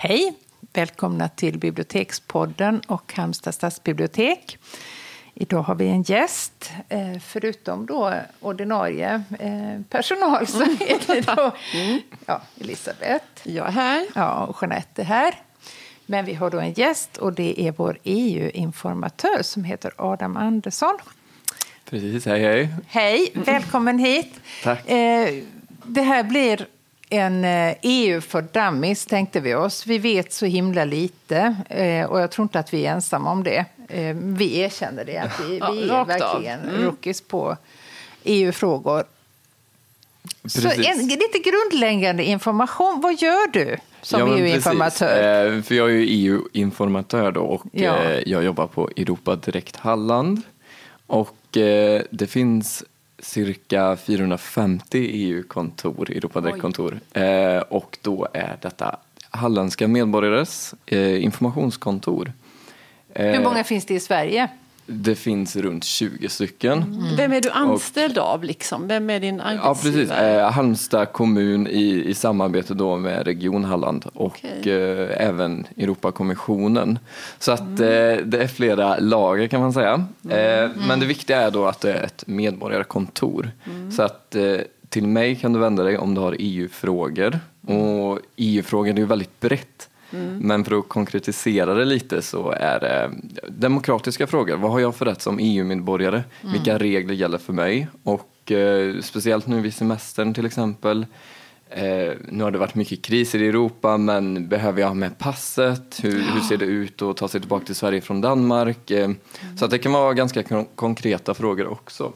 Hej! Välkomna till Bibliotekspodden och Halmstad stadsbibliotek. Idag har vi en gäst. Eh, förutom då ordinarie eh, personal så är det då ja, Elisabeth. Jag är här. Ja, och Jeanette är här. Men vi har då en gäst och det är vår EU-informatör som heter Adam Andersson. Precis, hej hej. Hej, välkommen hit. Tack. Eh, det här blir en EU för dummies, tänkte vi oss. Vi vet så himla lite och jag tror inte att vi är ensamma om det. Vi erkänner det, att vi, Ja, vi är verkligen Mm. rookies på EU-frågor. Så en, lite grundläggande information. Vad gör du som Ja, EU-informatör? Eh, För jag är ju EU-informatör då och Ja. eh, jag jobbar på Europa Direkt Halland. Och eh, det finns cirka 450 EU-kontor, Europa Direkt-kontor. Eh, Och då är detta halländska medborgares eh, informationskontor. Eh, Hur många finns det i Sverige? Det finns runt 20 stycken. Mm. Vem är du anställd av? Liksom? Vem är din Ja, arbetsgivare? precis. Eh, Halmstad kommun i, i samarbete då med Region Halland och Okej. eh, även Europakommissionen. Så att Mm. eh, det är flera lager kan man säga. Eh, men det viktiga är då att det är ett medborgarkontor. Mm. Så att eh, till mig kan du vända dig om du har EU-frågor. Och EU-frågor är ju väldigt brett. Mm. Men för att konkretisera det lite så är det demokratiska frågor. Vad har jag för rätt som EU-medborgare? Mm. Vilka regler gäller för mig? Och eh, speciellt nu vid semestern till exempel. Eh, nu har det varit mycket kriser i Europa men behöver jag ha med passet? Hur, hur ser det ut att ta sig tillbaka till Sverige från Danmark? Eh, Så att det kan vara ganska kon- konkreta frågor också.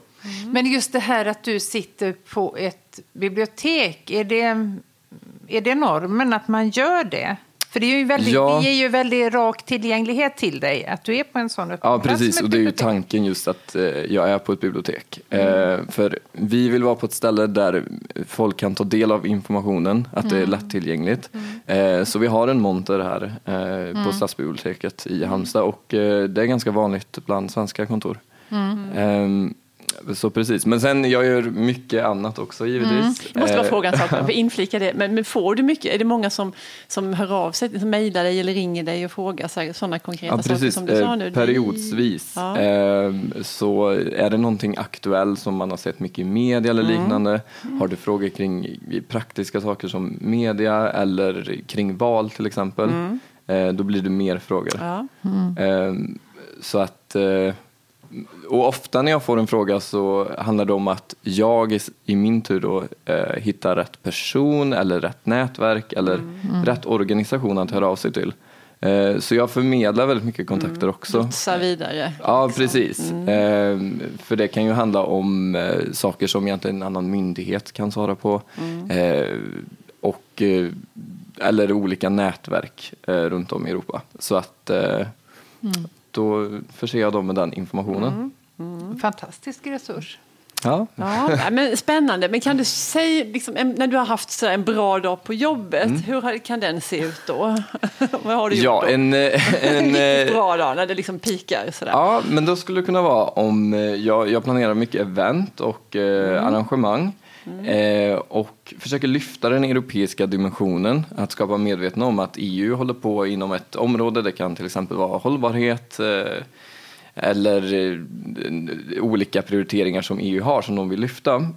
Men just det här att du sitter på ett bibliotek, är det, är det normen att man gör det? För det är ju väldigt, Ja. vi ger ju väldigt rak tillgänglighet till dig, att du är på en sån öppen Ja, precis. Och det är ju tanken just att eh, jag är på ett bibliotek. Eh, för vi vill vara på ett ställe där folk kan ta del av informationen, att det är lättillgängligt. Eh, så vi har en monter här eh, på Stadsbiblioteket i Halmstad och eh, det är ganska vanligt bland svenska kontor. Ehm, så precis. Men sen, jag gör mycket annat också givetvis. Jag måste bara Eh, fråga en sak, för inflika det. Men, men får du mycket? Är det många som, som hör av sig, som mejlar dig eller ringer dig och frågar så sådana konkreta Ja, saker som du sa Eh, nu? Periodsvis. Ja. Eh, Så är det någonting aktuellt som man har sett mycket i media eller Mm. liknande. Har du frågor kring praktiska saker som media eller kring val till exempel. eh, Då blir det mer frågor. Mm. Ja. Så att och ofta när jag får en fråga så handlar det om att jag i, i min tur då eh, hittar rätt person eller rätt nätverk eller Mm. rätt organisation att höra av sig till. Eh, så jag förmedlar väldigt mycket kontakter också. Lotsa vidare. Ja, precis. Eh, för det kan ju handla om eh, saker som egentligen en annan myndighet kan svara på. Eh, och, eh, eller olika nätverk eh, runt om i Europa. Så att eh, då förser jag dem med den informationen. Fantastisk resurs. Ja. Ja, men spännande. Men kan du säga, liksom, när du har haft så en bra dag på jobbet, hur har- kan den se ut då? Vad har du gjort Ja, då? en, eh, en, en eh, bra dag när det liksom pikar sådär. Ja, men då skulle det kunna vara om eh, jag, jag planerar mycket event och eh, arrangemang eh, och försöker lyfta den europeiska dimensionen. Att skapa medvetna om att EU håller på inom ett område. Det kan till exempel vara hållbarhet eh, eller eh, olika prioriteringar som EU har som de vill lyfta.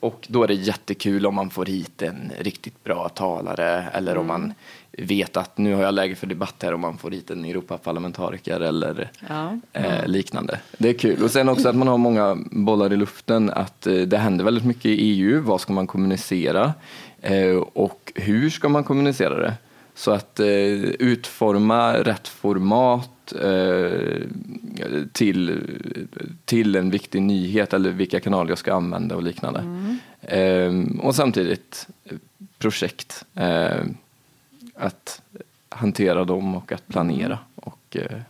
Och då är det jättekul om man får hit en riktigt bra talare eller om man vet att nu har jag läge för debatt här om man får hit en Europaparlamentariker eller Ja. eh, liknande. Det är kul. Och sen också att man har många bollar i luften, att eh, det händer väldigt mycket i EU. Vad ska man kommunicera? Eh, och hur ska man kommunicera det? Så att eh, utforma rätt format eh, till, till en viktig nyhet eller vilka kanaler jag ska använda och liknande. Eh, och samtidigt projekt. Att hantera dem och att planera. Och, eh,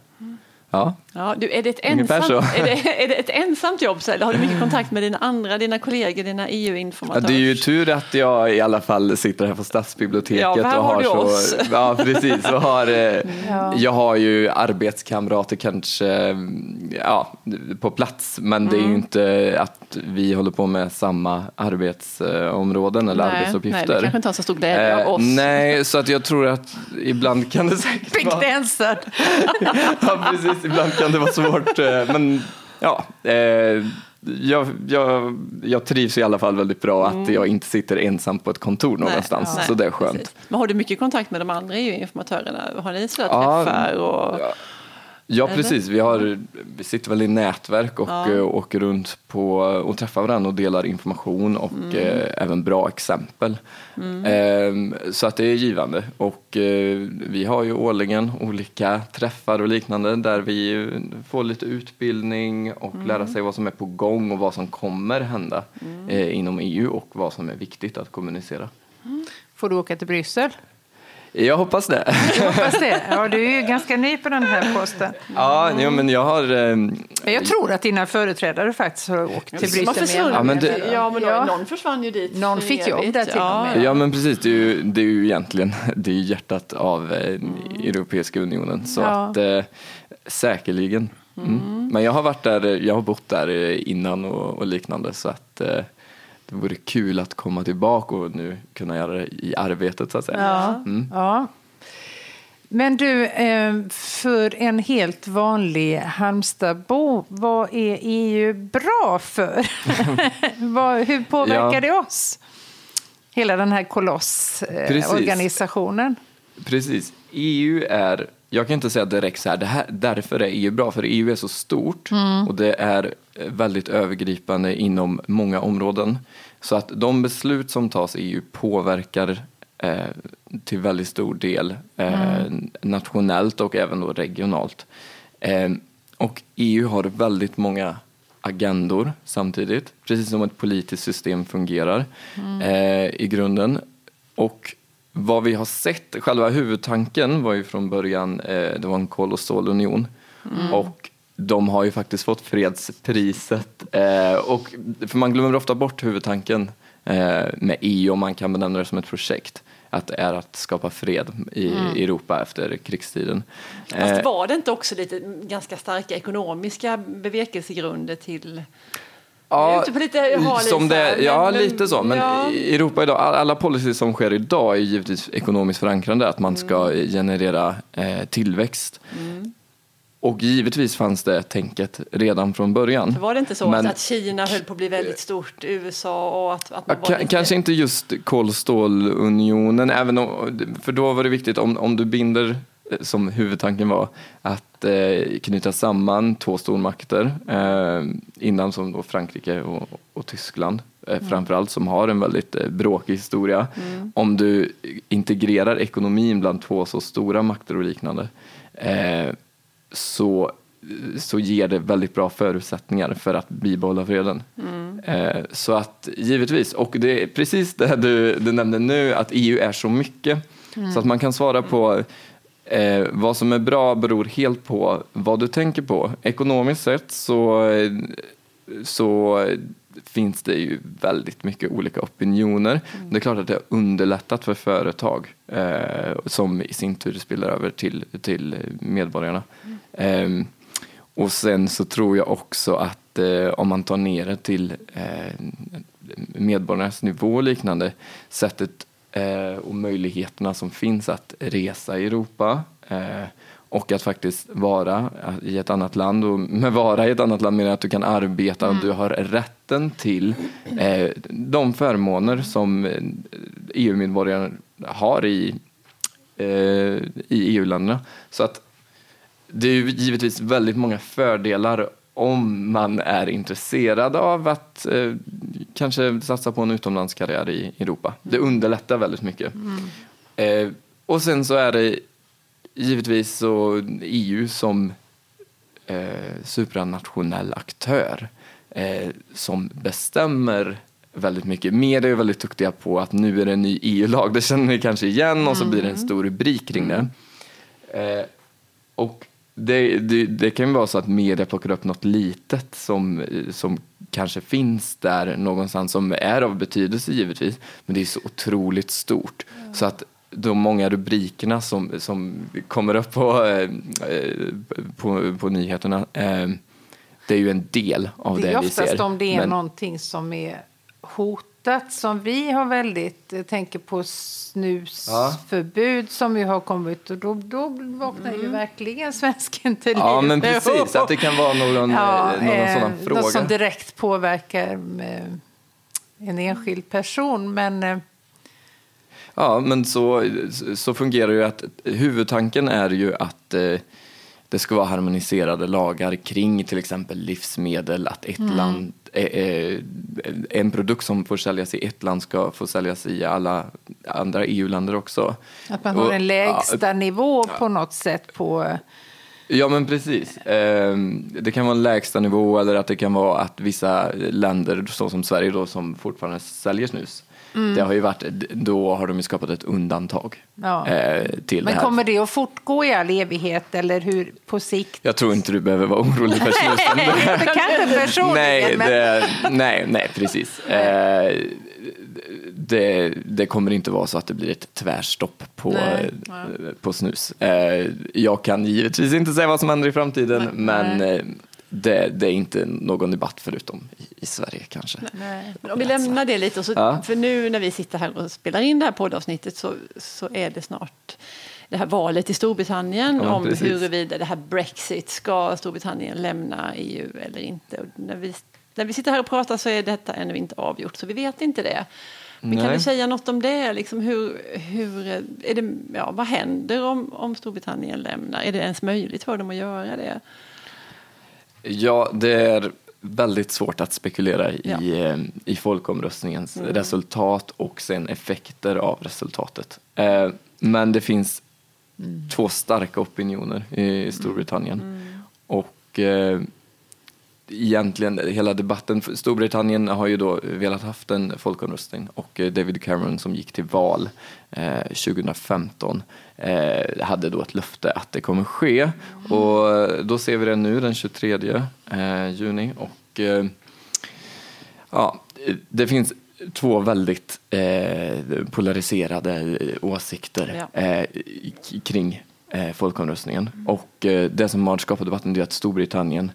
ja. Ja, du, är, det ett ensamt, så. är, det, är det ett ensamt jobb så, eller har du mycket kontakt med dina andra, dina kollegor, dina Ja, EU-informatörer? det är ju tur att jag i alla fall sitter här på Stadsbiblioteket. Ja, för här och har har så, oss. Ja, precis. Och har, eh, Ja. Jag har ju arbetskamrater kanske, ja, på plats. Men det är ju inte att vi håller på med samma arbetsområden eller nej, arbetsuppgifter. Nej, det kanske inte har så stor glädje av Eh, oss. nej, så att jag tror att ibland kan det säkert vara... Begränsad. ja, precis. Ibland kan det vara svårt. eh, Men ja, eh, jag, jag, jag trivs i alla fall väldigt bra att jag inte sitter ensam på ett kontor någonstans. nej, så det är skönt. precis. Men har du mycket kontakt med de andra EU-informatörerna? Har ni sådär Ja, träffar? Och... Ja, Ja, Eller? precis. Vi, har, vi sitter väl i nätverk och Ja. eh, åker runt på, och träffar varandra och delar information och Mm. eh, även bra exempel. Ehm, så att det är givande. Och eh, vi har ju årligen olika träffar och liknande där vi eh, får lite utbildning och Mm. lära sig vad som är på gång och vad som kommer hända Mm. eh, inom EU och vad som är viktigt att kommunicera. Får du åka till Bryssel? Jag hoppas det. Jag hoppas det. Ja, du är ju ganska ny på den här posten. ja, jo, men jag har eh, jag tror att dina företrädare faktiskt har åkt till Bryssel försvunnit. Ja, men det- ja, men Ja. någon försvann ju dit. Någon fick jobb där till och ja, med. Ja men precis, det är ju, det är ju egentligen det är ju hjärtat av eh, Europeiska unionen. Så Ja. att eh, säkerligen. Mm. Men jag har varit där, jag har bott där eh, innan och, och liknande så att eh, det vore kul att komma tillbaka och nu kunna göra det i arbetet så att säga. Ja. Mm. ja. Men du, eh, för en helt vanlig Halmstadbo, vad är EU bra för? Hur påverkar Ja. det oss? Hela den här Precis. kolossorganisationen. Precis, EU är, jag kan inte säga direkt så här, det här, därför är EU bra, för EU är så stort och det är eh, väldigt övergripande inom många områden. Så att de beslut som tas i EU påverkar eh, till väldigt stor del eh, nationellt och även då regionalt. Eh, och EU har väldigt många agendor samtidigt, precis som ett politiskt system fungerar eh, i grunden. Och vad vi har sett, själva huvudtanken var ju från början, eh, det var en kol och stålunion. Och de har ju faktiskt fått fredspriset. Eh, och, för man glömmer ofta bort huvudtanken eh, med EU om man kan benämna det som ett projekt. Att det är att skapa fred i Europa efter krigstiden. Eh, Fast var det inte också lite ganska starka ekonomiska bevekelsegrunder till... Ute på lite som det, ja, men- lite så. Men ja. Europa idag, all- alla policy som sker idag är givetvis ekonomiskt förankrande, att man ska Mm. generera eh, tillväxt. Och givetvis fanns det tänket redan från början. Var det inte så Men- att, Kina höll på att bli väldigt stort, USA och att, att Ja, man ka- lite... Kanske inte just kol och stålunionen, även om, för då var det viktigt om, om du binder, som huvudtanken var, att eh, knyta samman två stormakter, eh, innan som då Frankrike och, och Tyskland, eh, framförallt som har en väldigt eh, bråkig historia. Om du integrerar ekonomin bland två så stora makter och liknande, eh, så så ger det väldigt bra förutsättningar för att bibehålla freden. Eh, så att givetvis, och det är precis det du, du nämnde nu, att EU är så mycket. Så att man kan svara på eh, vad som är bra beror helt på vad du tänker på. Ekonomiskt sett så, eh, så finns det ju väldigt mycket olika opinioner. Det är klart att det har underlättat för företag eh, som i sin tur spiller över till, till medborgarna. Ehm, och sen så tror jag också att eh, om man tar ner det till eh, medborgarnas nivå och liknande, sättet eh, och möjligheterna som finns att resa i Europa eh, och att faktiskt vara i ett annat land. Och med vara i ett annat land menar jag att du kan arbeta och du har rätten till eh, de förmåner som eh, EU-medborgare har i, eh, i EU-länderna. Så att det är ju givetvis väldigt många fördelar om man är intresserad av att eh, kanske satsa på en utomlandskarriär i Europa. Det underlättar väldigt mycket. Eh, och sen så är det givetvis så EU som eh, supranationell aktör eh, som bestämmer väldigt mycket. Media är väldigt duktiga på att nu är det en ny EU-lag, det känner ni kanske igen och så blir det en stor rubrik kring det. Eh, och det, det, det kan ju vara så att media plockar upp något litet som, som kanske finns där någonstans som är av betydelse givetvis, men det är så otroligt stort. Så att de många rubrikerna som, som kommer upp på, eh, på, på nyheterna eh, Det är ju en del av det, det är vi oftast ser. om det är Men- någonting som är hotat som vi har väldigt, jag tänker på snusförbud som ju har kommit och då, då vaknar ju verkligen svensken till liv. Mm. Ja, men precis. Att det kan vara någon, Ja, eh, någon eh, sådan Något fråga. som direkt påverkar eh, en enskild person. Men eh, Ja, men så, så fungerar ju att huvudtanken är ju att eh, det ska vara harmoniserade lagar kring till exempel livsmedel, att ett Mm. land, eh, eh, en produkt som får säljas i ett land ska få säljas i alla andra EU-länder också. att man har Och- en lägsta nivå på något sätt på... eh, Ja men precis. Ehm, Det kan vara en lägsta nivå eller att det kan vara att vissa länder, så som Sverige då, som fortfarande säljer snus, Mm. det har ju varit, då har de ju skapat ett undantag Ja. eh, till Men det här. kommer det att fortgå i all evighet eller hur på sikt? Jag tror inte du behöver vara orolig för snusen. Det kan inte personligen, nej, men... det, nej, nej, precis. Eh, det, det kommer inte vara så att det blir ett tvärstopp på, Nej. eh, på snus. Eh, jag kan givetvis inte säga vad som händer i framtiden, men eh, det, det är inte någon debatt förutom i, i Sverige kanske. Nej. Men om vi lämnar det lite, så, Ja. för nu när vi sitter här och spelar in det här poddavsnittet så, så är det snart det här valet i Storbritannien Ja, om precis. huruvida det här Brexit, ska Storbritannien lämna EU eller inte? Och när, vi, när vi sitter här och pratar så är detta ännu inte avgjort, så vi vet inte det. Men kan Nej. du säga något om det? Liksom hur, hur, är det ja, vad händer om, om Storbritannien lämnar? Är det ens möjligt för dem att göra det? Ja, det är väldigt svårt att spekulera i, Ja. eh, i folkomröstningens resultat och sen effekter av resultatet. Eh, Men det finns två starka opinioner i Storbritannien. Och eh, egentligen hela debatten, Storbritannien har ju då velat haft en folkomröstning och eh, David Cameron som gick till val eh, 2015 eh, hade då ett löfte att det kommer ske. Och då ser vi det nu den 23 eh, juni och eh, ja, det finns två väldigt eh, polariserade åsikter Ja. kring folkomröstningen. Och det som har skapat debatten är att Storbritannien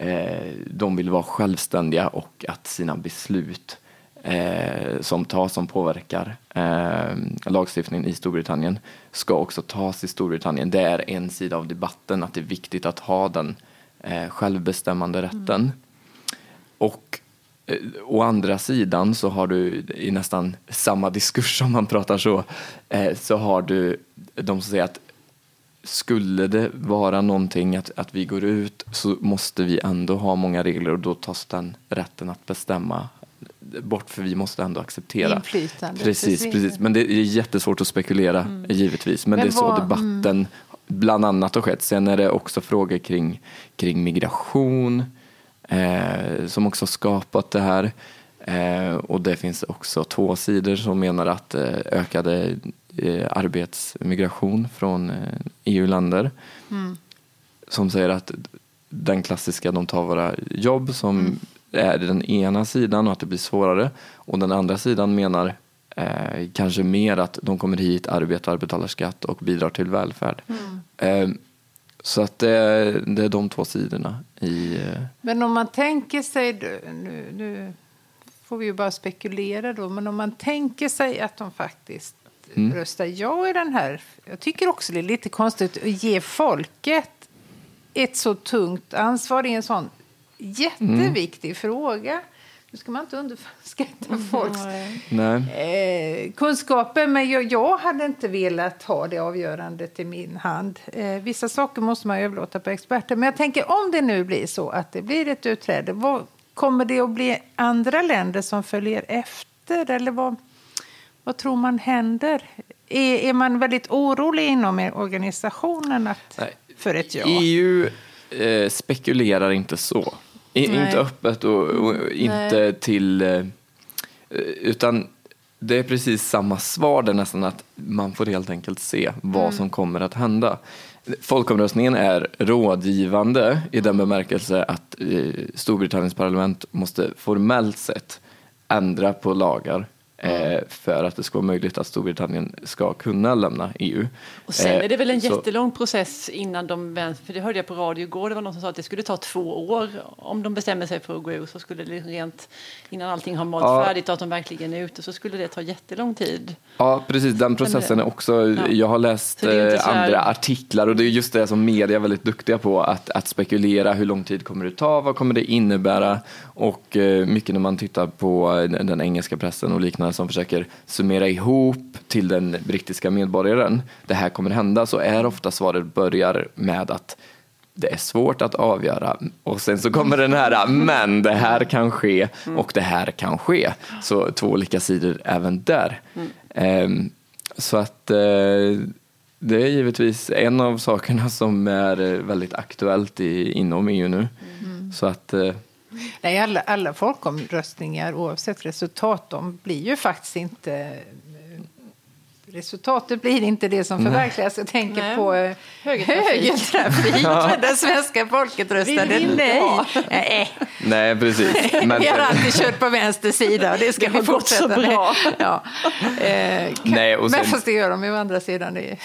Eh, de vill vara självständiga och att sina beslut eh, som tas som påverkar eh, lagstiftningen i Storbritannien ska också tas i Storbritannien. Det är en sida av debatten att det är viktigt att ha den eh, självbestämmande rätten. Och eh, å andra sidan så har du i nästan samma diskurs om man pratar så, eh, så har du de som säger att skulle det vara någonting att, att vi går ut så måste vi ändå ha många regler och då tas den rätten att bestämma bort för vi måste ändå acceptera. Inflytande Precis, precis. Men det är jättesvårt att spekulera givetvis. Men, Men det är så vad- debatten bland annat har skett. Sen är det också frågor kring, kring migration eh, som också har skapat det här. Eh, och det finns också två sidor som menar att eh, ökade arbetsmigration från eh, EU-länder som säger att den klassiska, de tar våra jobb som är den ena sidan och att det blir svårare. Och den andra sidan menar eh, kanske mer att de kommer hit, arbetar, betalar skatt och bidrar till välfärd. Eh, så att det, är- det är de två sidorna i... Eh, Men om man tänker sig, nu, nu får vi ju bara spekulera då, men om man tänker sig att de faktiskt Mm. röstar ja i den här. Jag tycker också det är lite konstigt att ge folket ett så tungt ansvar i en sån jätteviktig fråga. Nu ska man inte underskatta folks nej. eh, kunskaper, men jag, jag hade inte velat ha det avgörandet i min hand. Eh, vissa saker måste man överlåta på experter. Men jag tänker om det nu blir så att det blir ett utträde, vad, kommer det att bli andra länder som följer efter? Eller vad, vad tror man händer? Är, är man väldigt orolig inom organisationen att, Nej. för ett ja? EU eh, spekulerar inte så. I, Nej. inte öppet och, och inte till... Eh, utan det är precis samma svar där nästan att man får helt enkelt se vad Mm. som kommer att hända. Folkomröstningen är rådgivande i den bemärkelse att eh, Storbritanniens parlament måste formellt sett ändra på lagar eh, för att det ska vara möjligt att Storbritannien ska kunna lämna EU. Och sen är det väl en Eh, så- jättelång process innan de, för det hörde jag på radio igår, det var någon som sa att det skulle ta två år om de bestämmer sig för att gå ur så skulle det rent, innan allting har malt Ja. färdigt och att de verkligen är ute så skulle det ta jättelång tid. Ja, precis. Den processen är också... Jag har läst eh, här- andra artiklar och det är just det som media är väldigt duktiga på, att, att spekulera. Hur lång tid kommer det ta? Vad kommer det innebära? Och eh, mycket när man tittar på eh, den engelska pressen och liknande som försöker summera ihop till den brittiska medborgaren, det här kommer hända, så är ofta svaret börjar med att det är svårt att avgöra och sen så kommer den här men det här kan ske och det här kan ske. Så två olika sidor även där. Ehm, så att eh, det är givetvis en av sakerna som är väldigt aktuellt i, inom EU nu. Så att eh, Nej, alla, alla folkomröstningar, oavsett resultat, de blir ju faktiskt inte... Resultatet blir inte det som förverkligas. Jag tänker Nej. på eh, Högertrafik. högertrafik, där svenska folket röstade vi nej. nej. nej precis. Men, Vi har alltid kört på vänster sida och det ska Det vi fortsätta med. bra. Ja. Eh, kan, Nej, och sen- Men fast det gör de ju å andra sidan i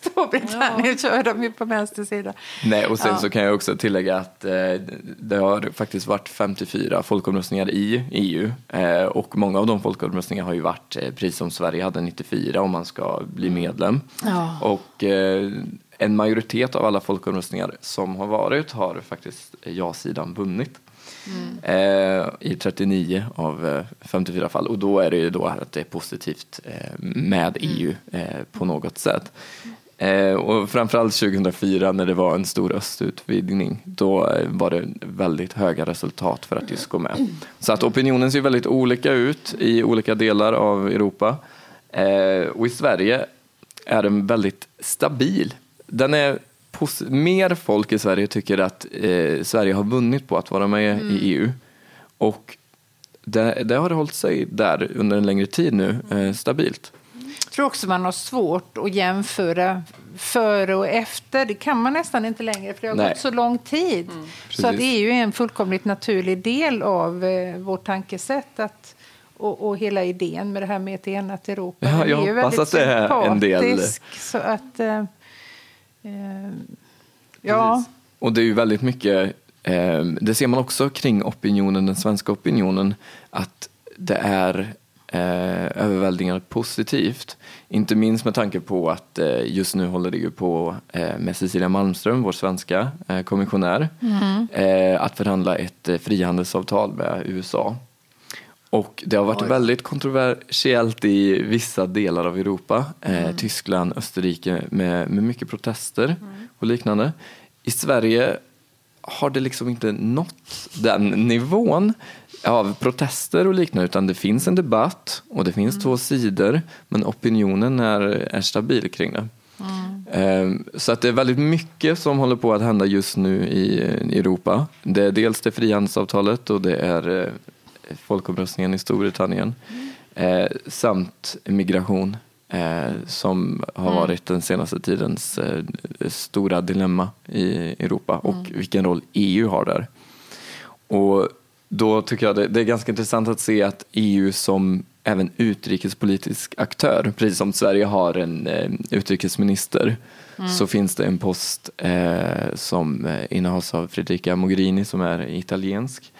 Storbritannien, kör de ju på vänster sida. Nej, och sen Ja. så kan jag också tillägga att eh, det har faktiskt varit 54 folkomröstningar i EU eh, och många av de folkomröstningarna har ju varit eh, precis som Sverige hade 94 om man ska bli medlem. Ja. Och eh, en majoritet av alla folkomröstningar som har varit har faktiskt ja-sidan vunnit. Eh, I 39 av eh, 54 fall och då är det ju då att det är positivt eh, med EU eh, på något sätt. Eh, och framförallt 2004 när det var en stor östutvidgning, då eh, var det väldigt höga resultat för att just gå med. Så att opinionen ser väldigt olika ut i olika delar av Europa. Eh, och i Sverige är den väldigt stabil. Den är mer folk i Sverige tycker att eh, Sverige har vunnit på att vara med i EU. Och det, det har hållit sig där under en längre tid nu, eh, stabilt. Jag tror också man har svårt att jämföra före och efter. Det kan man nästan inte längre för det har Nej. gått så lång tid. Så att. EU är en fullkomligt naturlig del av eh, vårt tankesätt. Att, och, och hela idén med det här med ett enat Europa. Ja, jag är ju hoppas väldigt att det är en del- Så att, eh, eh, ja. Och det är ju väldigt mycket, eh, det ser man också kring opinionen, den svenska opinionen, att det är eh, överväldigande positivt. Inte minst med tanke på att eh, just nu håller det ju på eh, med Cecilia Malmström, vår svenska eh, kommissionär, eh, att förhandla ett eh, frihandelsavtal med USA. Och det har varit väldigt kontroversiellt i vissa delar av Europa, eh, Tyskland, Österrike med, med mycket protester och liknande. I Sverige har det liksom inte nått den nivån av protester och liknande utan det finns en debatt och det finns två sidor men opinionen är, är stabil kring det. Ehm, Så att det är väldigt mycket som håller på att hända just nu i Europa. Det är dels det frihandelsavtalet och det är eh, folkomröstningen i Storbritannien. Eh, samt migration eh, som har varit den senaste tidens eh, stora dilemma i Europa och vilken roll EU har där. Och då tycker jag det, det är ganska intressant att se att EU som även utrikespolitisk aktör, precis som Sverige har en eh, utrikesminister, så finns det en post eh, som eh, innehas av Frederica Mogherini som är italiensk.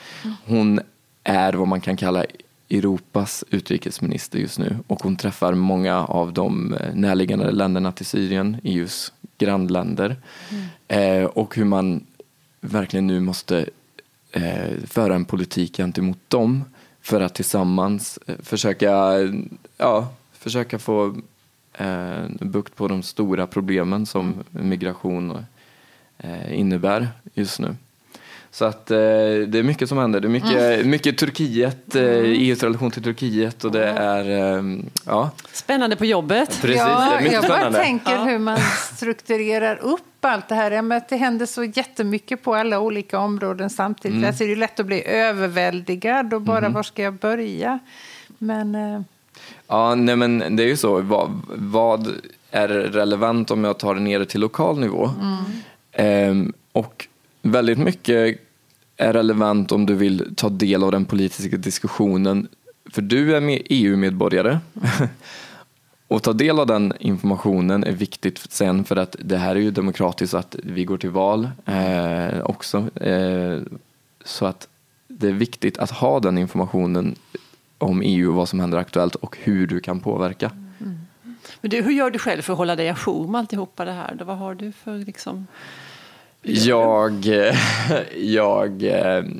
Hon är vad man kan kalla Europas utrikesminister just nu. Och hon träffar många av de eh, närliggande länderna till Syrien, EUs grannländer. Eh, och hur man verkligen nu måste eh, föra en politik gentemot dem för att tillsammans försöka, ja, försöka få eh, bukt på de stora problemen som migration eh, innebär just nu. Så att eh, det är mycket som händer. Det är mycket, mycket Turkiet, eh, EUs relation till Turkiet och det är, eh, ja, Spännande på jobbet. precis, det ja, är mycket jag bara spännande. tänker Ja. hur man strukturerar upp allt det här. Menar, att det händer så jättemycket på alla olika områden samtidigt. Mm. Alltså, det är lätt att bli överväldigad och bara var ska jag börja? Men eh, Ja, nej men det är ju så. Vad, vad är relevant om jag tar det ner till lokal nivå? Ehm, och väldigt mycket är relevant om du vill ta del av den politiska diskussionen för du är EU-medborgare. Och ta del av den informationen är viktigt sen för att det här är ju demokratiskt att vi går till val eh, också. Eh, så att det är viktigt att ha den informationen om EU och vad som händer aktuellt och hur du kan påverka. Mm. Men du, hur gör du själv för att hålla dig ajour med alltihopa det här? Vad har du för liksom jag, jag,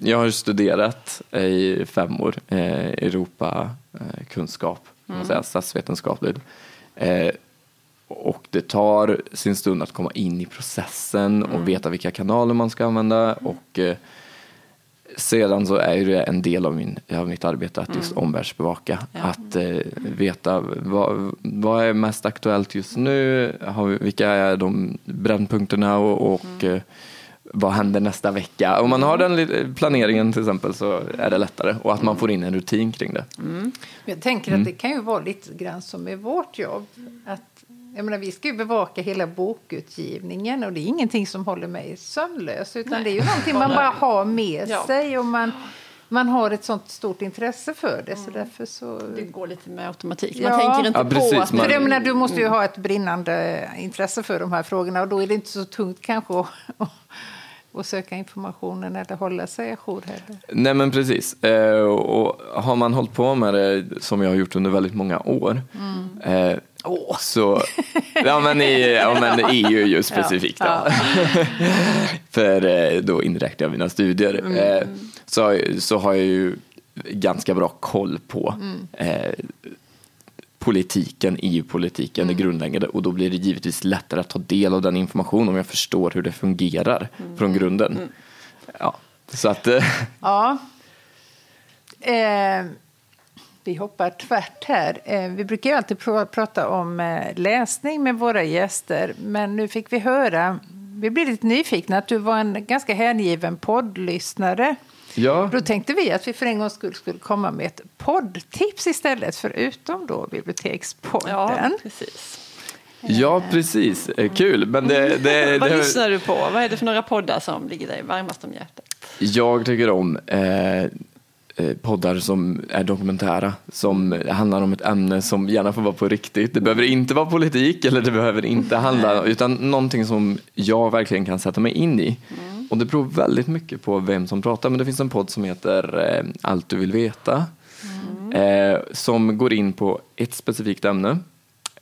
jag har studerat i fem år eh, Europakunskap, mm. statsvetenskapligt. Eh, och det tar sin stund att komma in i processen och mm. veta vilka kanaler man ska använda. Och eh, sedan så är det en del av, min, av mitt arbete att just mm. omvärldsbevaka. Ja. Att eh, veta vad, vad är mest aktuellt just nu, vilka är de brännpunkterna och, och mm. eh, vad händer nästa vecka? Om man har den planeringen till exempel så är det lättare och att man får in en rutin kring det. Mm. Jag tänker att mm. det kan ju vara lite grann som med vårt jobb. Att, jag menar, vi ska ju bevaka hela bokutgivningen och det är ingenting som håller mig sömnlös utan Nej. det är ju någonting man bara har med ja. sig och man man har ett sånt stort intresse för det. Så mm. därför så... Det går lite med automatik. Man ja. tänker inte ja, precis, på att... Man... För menar, du måste ju ha ett brinnande intresse för de här frågorna och då är det inte så tungt kanske att och söka informationen eller hålla sig ajour heller. Nej men precis. Eh, och har man hållit på med det som jag har gjort under väldigt många år mm. Oh. så, ja men, i, ja men EU just specifikt ja. då. För eh, då inräknar jag mina studier. Mm. Eh, så, så har jag ju ganska bra koll på mm. eh, politiken, EU-politiken, mm. det grundläggande och då blir det givetvis lättare att ta del av den informationen om jag förstår hur det fungerar mm. från grunden. Mm. Ja, så att... Eh, ja. Eh, vi hoppar tvärt här. Eh, vi brukar ju alltid pr prata om eh, läsning med våra gäster men nu fick vi höra, vi blir lite nyfikna, att du var en ganska hängiven poddlyssnare. Ja. Då tänkte vi att vi för en gångs skull skulle komma med ett poddtips istället, förutom då bibliotekspodden. Ja, precis. Ja, precis. Eh, kul. Men det, det, Vad det, lyssnar du på? Vad är det för några poddar som ligger dig varmast om hjärtat? Jag tycker om eh, poddar som är dokumentära, som handlar om ett ämne som gärna får vara på riktigt. Det behöver inte vara politik eller det behöver inte handla, utan någonting som jag verkligen kan sätta mig in i. Mm. Och det beror väldigt mycket på vem som pratar. Men det finns en podd som heter eh, Allt du vill veta. Mm. Eh, som går in på ett specifikt ämne.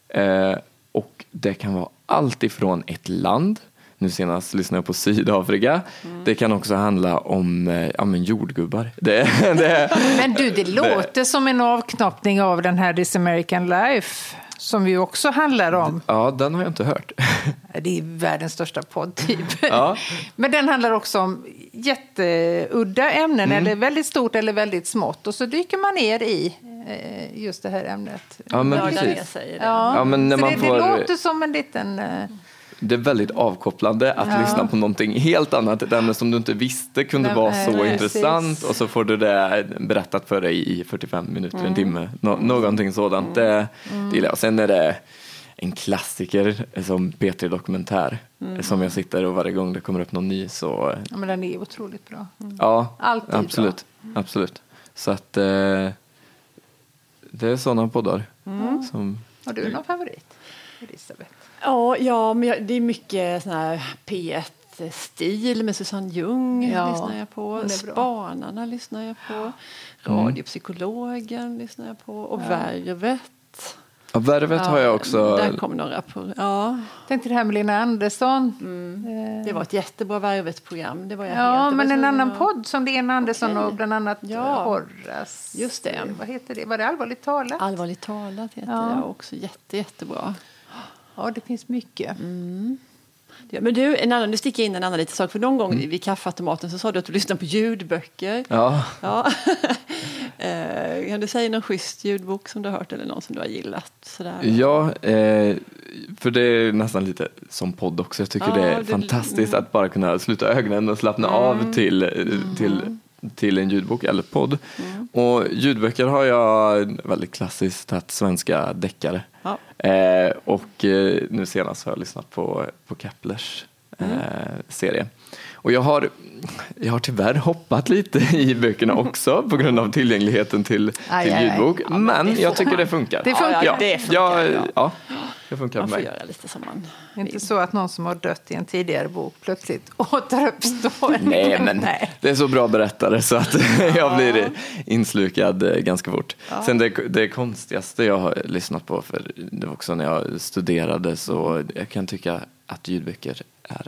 Eh, och det kan vara allt ifrån ett land. Nu senast lyssnade jag på Sydafrika. Mm. Det kan också handla om eh, ja, men jordgubbar. Det, det, men du, det låter det. som en avknoppning av den här This American Life som ju också handlar om... Ja, den har jag inte hört. Det är världens största podd, typ. Ja. Men den handlar också om jätteudda ämnen, mm. eller väldigt stort eller väldigt smått. Och så dyker man ner i eh, just det här ämnet. Ja, men precis. Ja. ja men när man det, får... det låter som en liten... Det är väldigt avkopplande att ja. lyssna på någonting helt annat, ett ämne som du inte visste kunde nej, vara så nej, intressant precis. och så får du det berättat för dig i 45 minuter, mm. en timme, Nå någonting sådant. Mm. Det, det gillar jag. Sen är det en klassiker som P3 Dokumentär mm. som jag sitter och varje gång det kommer upp någon ny så... Ja men den är otroligt bra. Mm. Ja, Alltid absolut. Bra. Absolut. Så att eh, det är sådana poddar. Mm. Som... Har du någon favorit, Elisabeth? Ja, ja men jag, det är mycket sån här P1-stil med Susanne Ljung ja, lyssnar jag på. Spanarna lyssnar jag på. Mm. Radiopsykologen lyssnar jag på. Och ja. Värvet. Ja, Värvet ja, har jag också. Där kom några på. Ja. Tänkte det här med Lena Andersson. Mm. Det var ett jättebra Värvet-program. Det var jag ja, helt, men en annan jag... podd som Lena Andersson okay. och bland annat ja. Horace. Just det. Vad heter det? Var det Allvarligt talat? Allvarligt talat heter ja. det också. Jätte, jättebra. Ja, det finns mycket. Mm. Ja, men du, en annan, nu sticker jag in en annan liten sak. För någon gång mm. vid kaffeautomaten så sa du att du lyssnar på ljudböcker. Ja. ja. eh, kan du säga någon schysst ljudbok som du har hört eller någon som du har gillat? Sådär? Ja, eh, för det är nästan lite som podd också. Jag tycker ja, det är det, fantastiskt mm. att bara kunna sluta ögonen och slappna mm. av till, till mm till en ljudbok eller podd. Mm. Och ljudböcker har jag väldigt klassiskt tagit svenska deckare. Ja. Eh, och eh, nu senast har jag lyssnat på, på Keplers mm. eh, serie. Och jag har, jag har tyvärr hoppat lite i böckerna också på grund av tillgängligheten till, aj, till ljudbok. Aj, aj. men, men jag tycker det funkar. Det funkar. Ja, det funkar ja, ja. Det funkar man får göra lite som man vill. Inte så att någon som har dött i en tidigare bok plötsligt återuppstår. Nej, men Nej. det är så bra berättare så att jag blir inslukad eh, ganska fort. Ja. Sen det, det konstigaste jag har lyssnat på, för det var också när jag studerade, så jag kan tycka att ljudböcker är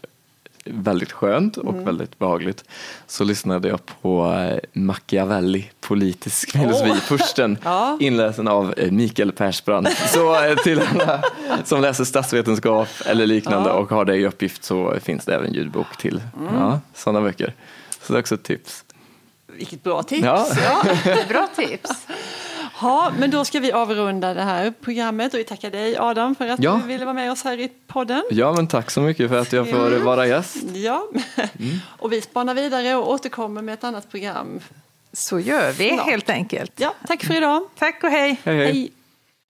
väldigt skönt och mm. väldigt behagligt så lyssnade jag på eh, Machiavelli, politisk filosofi, oh. ja. inläsen av eh, Mikael Persbrandt. Så eh, till alla som läser statsvetenskap eller liknande ja. och har det i uppgift så finns det även ljudbok till mm. ja, sådana böcker. Så det är också ett tips. Vilket bra tips! Ja. ja bra tips! Ja, men då ska vi avrunda det här programmet och vi tackar dig Adam för att ja. du ville vara med oss här i podden. Ja, men tack så mycket för att jag får mm. vara gäst. Ja, mm. och vi spanar vidare och återkommer med ett annat program. Så gör vi Snart. helt enkelt. Ja, tack för idag. Tack och hej. hej, hej. hej.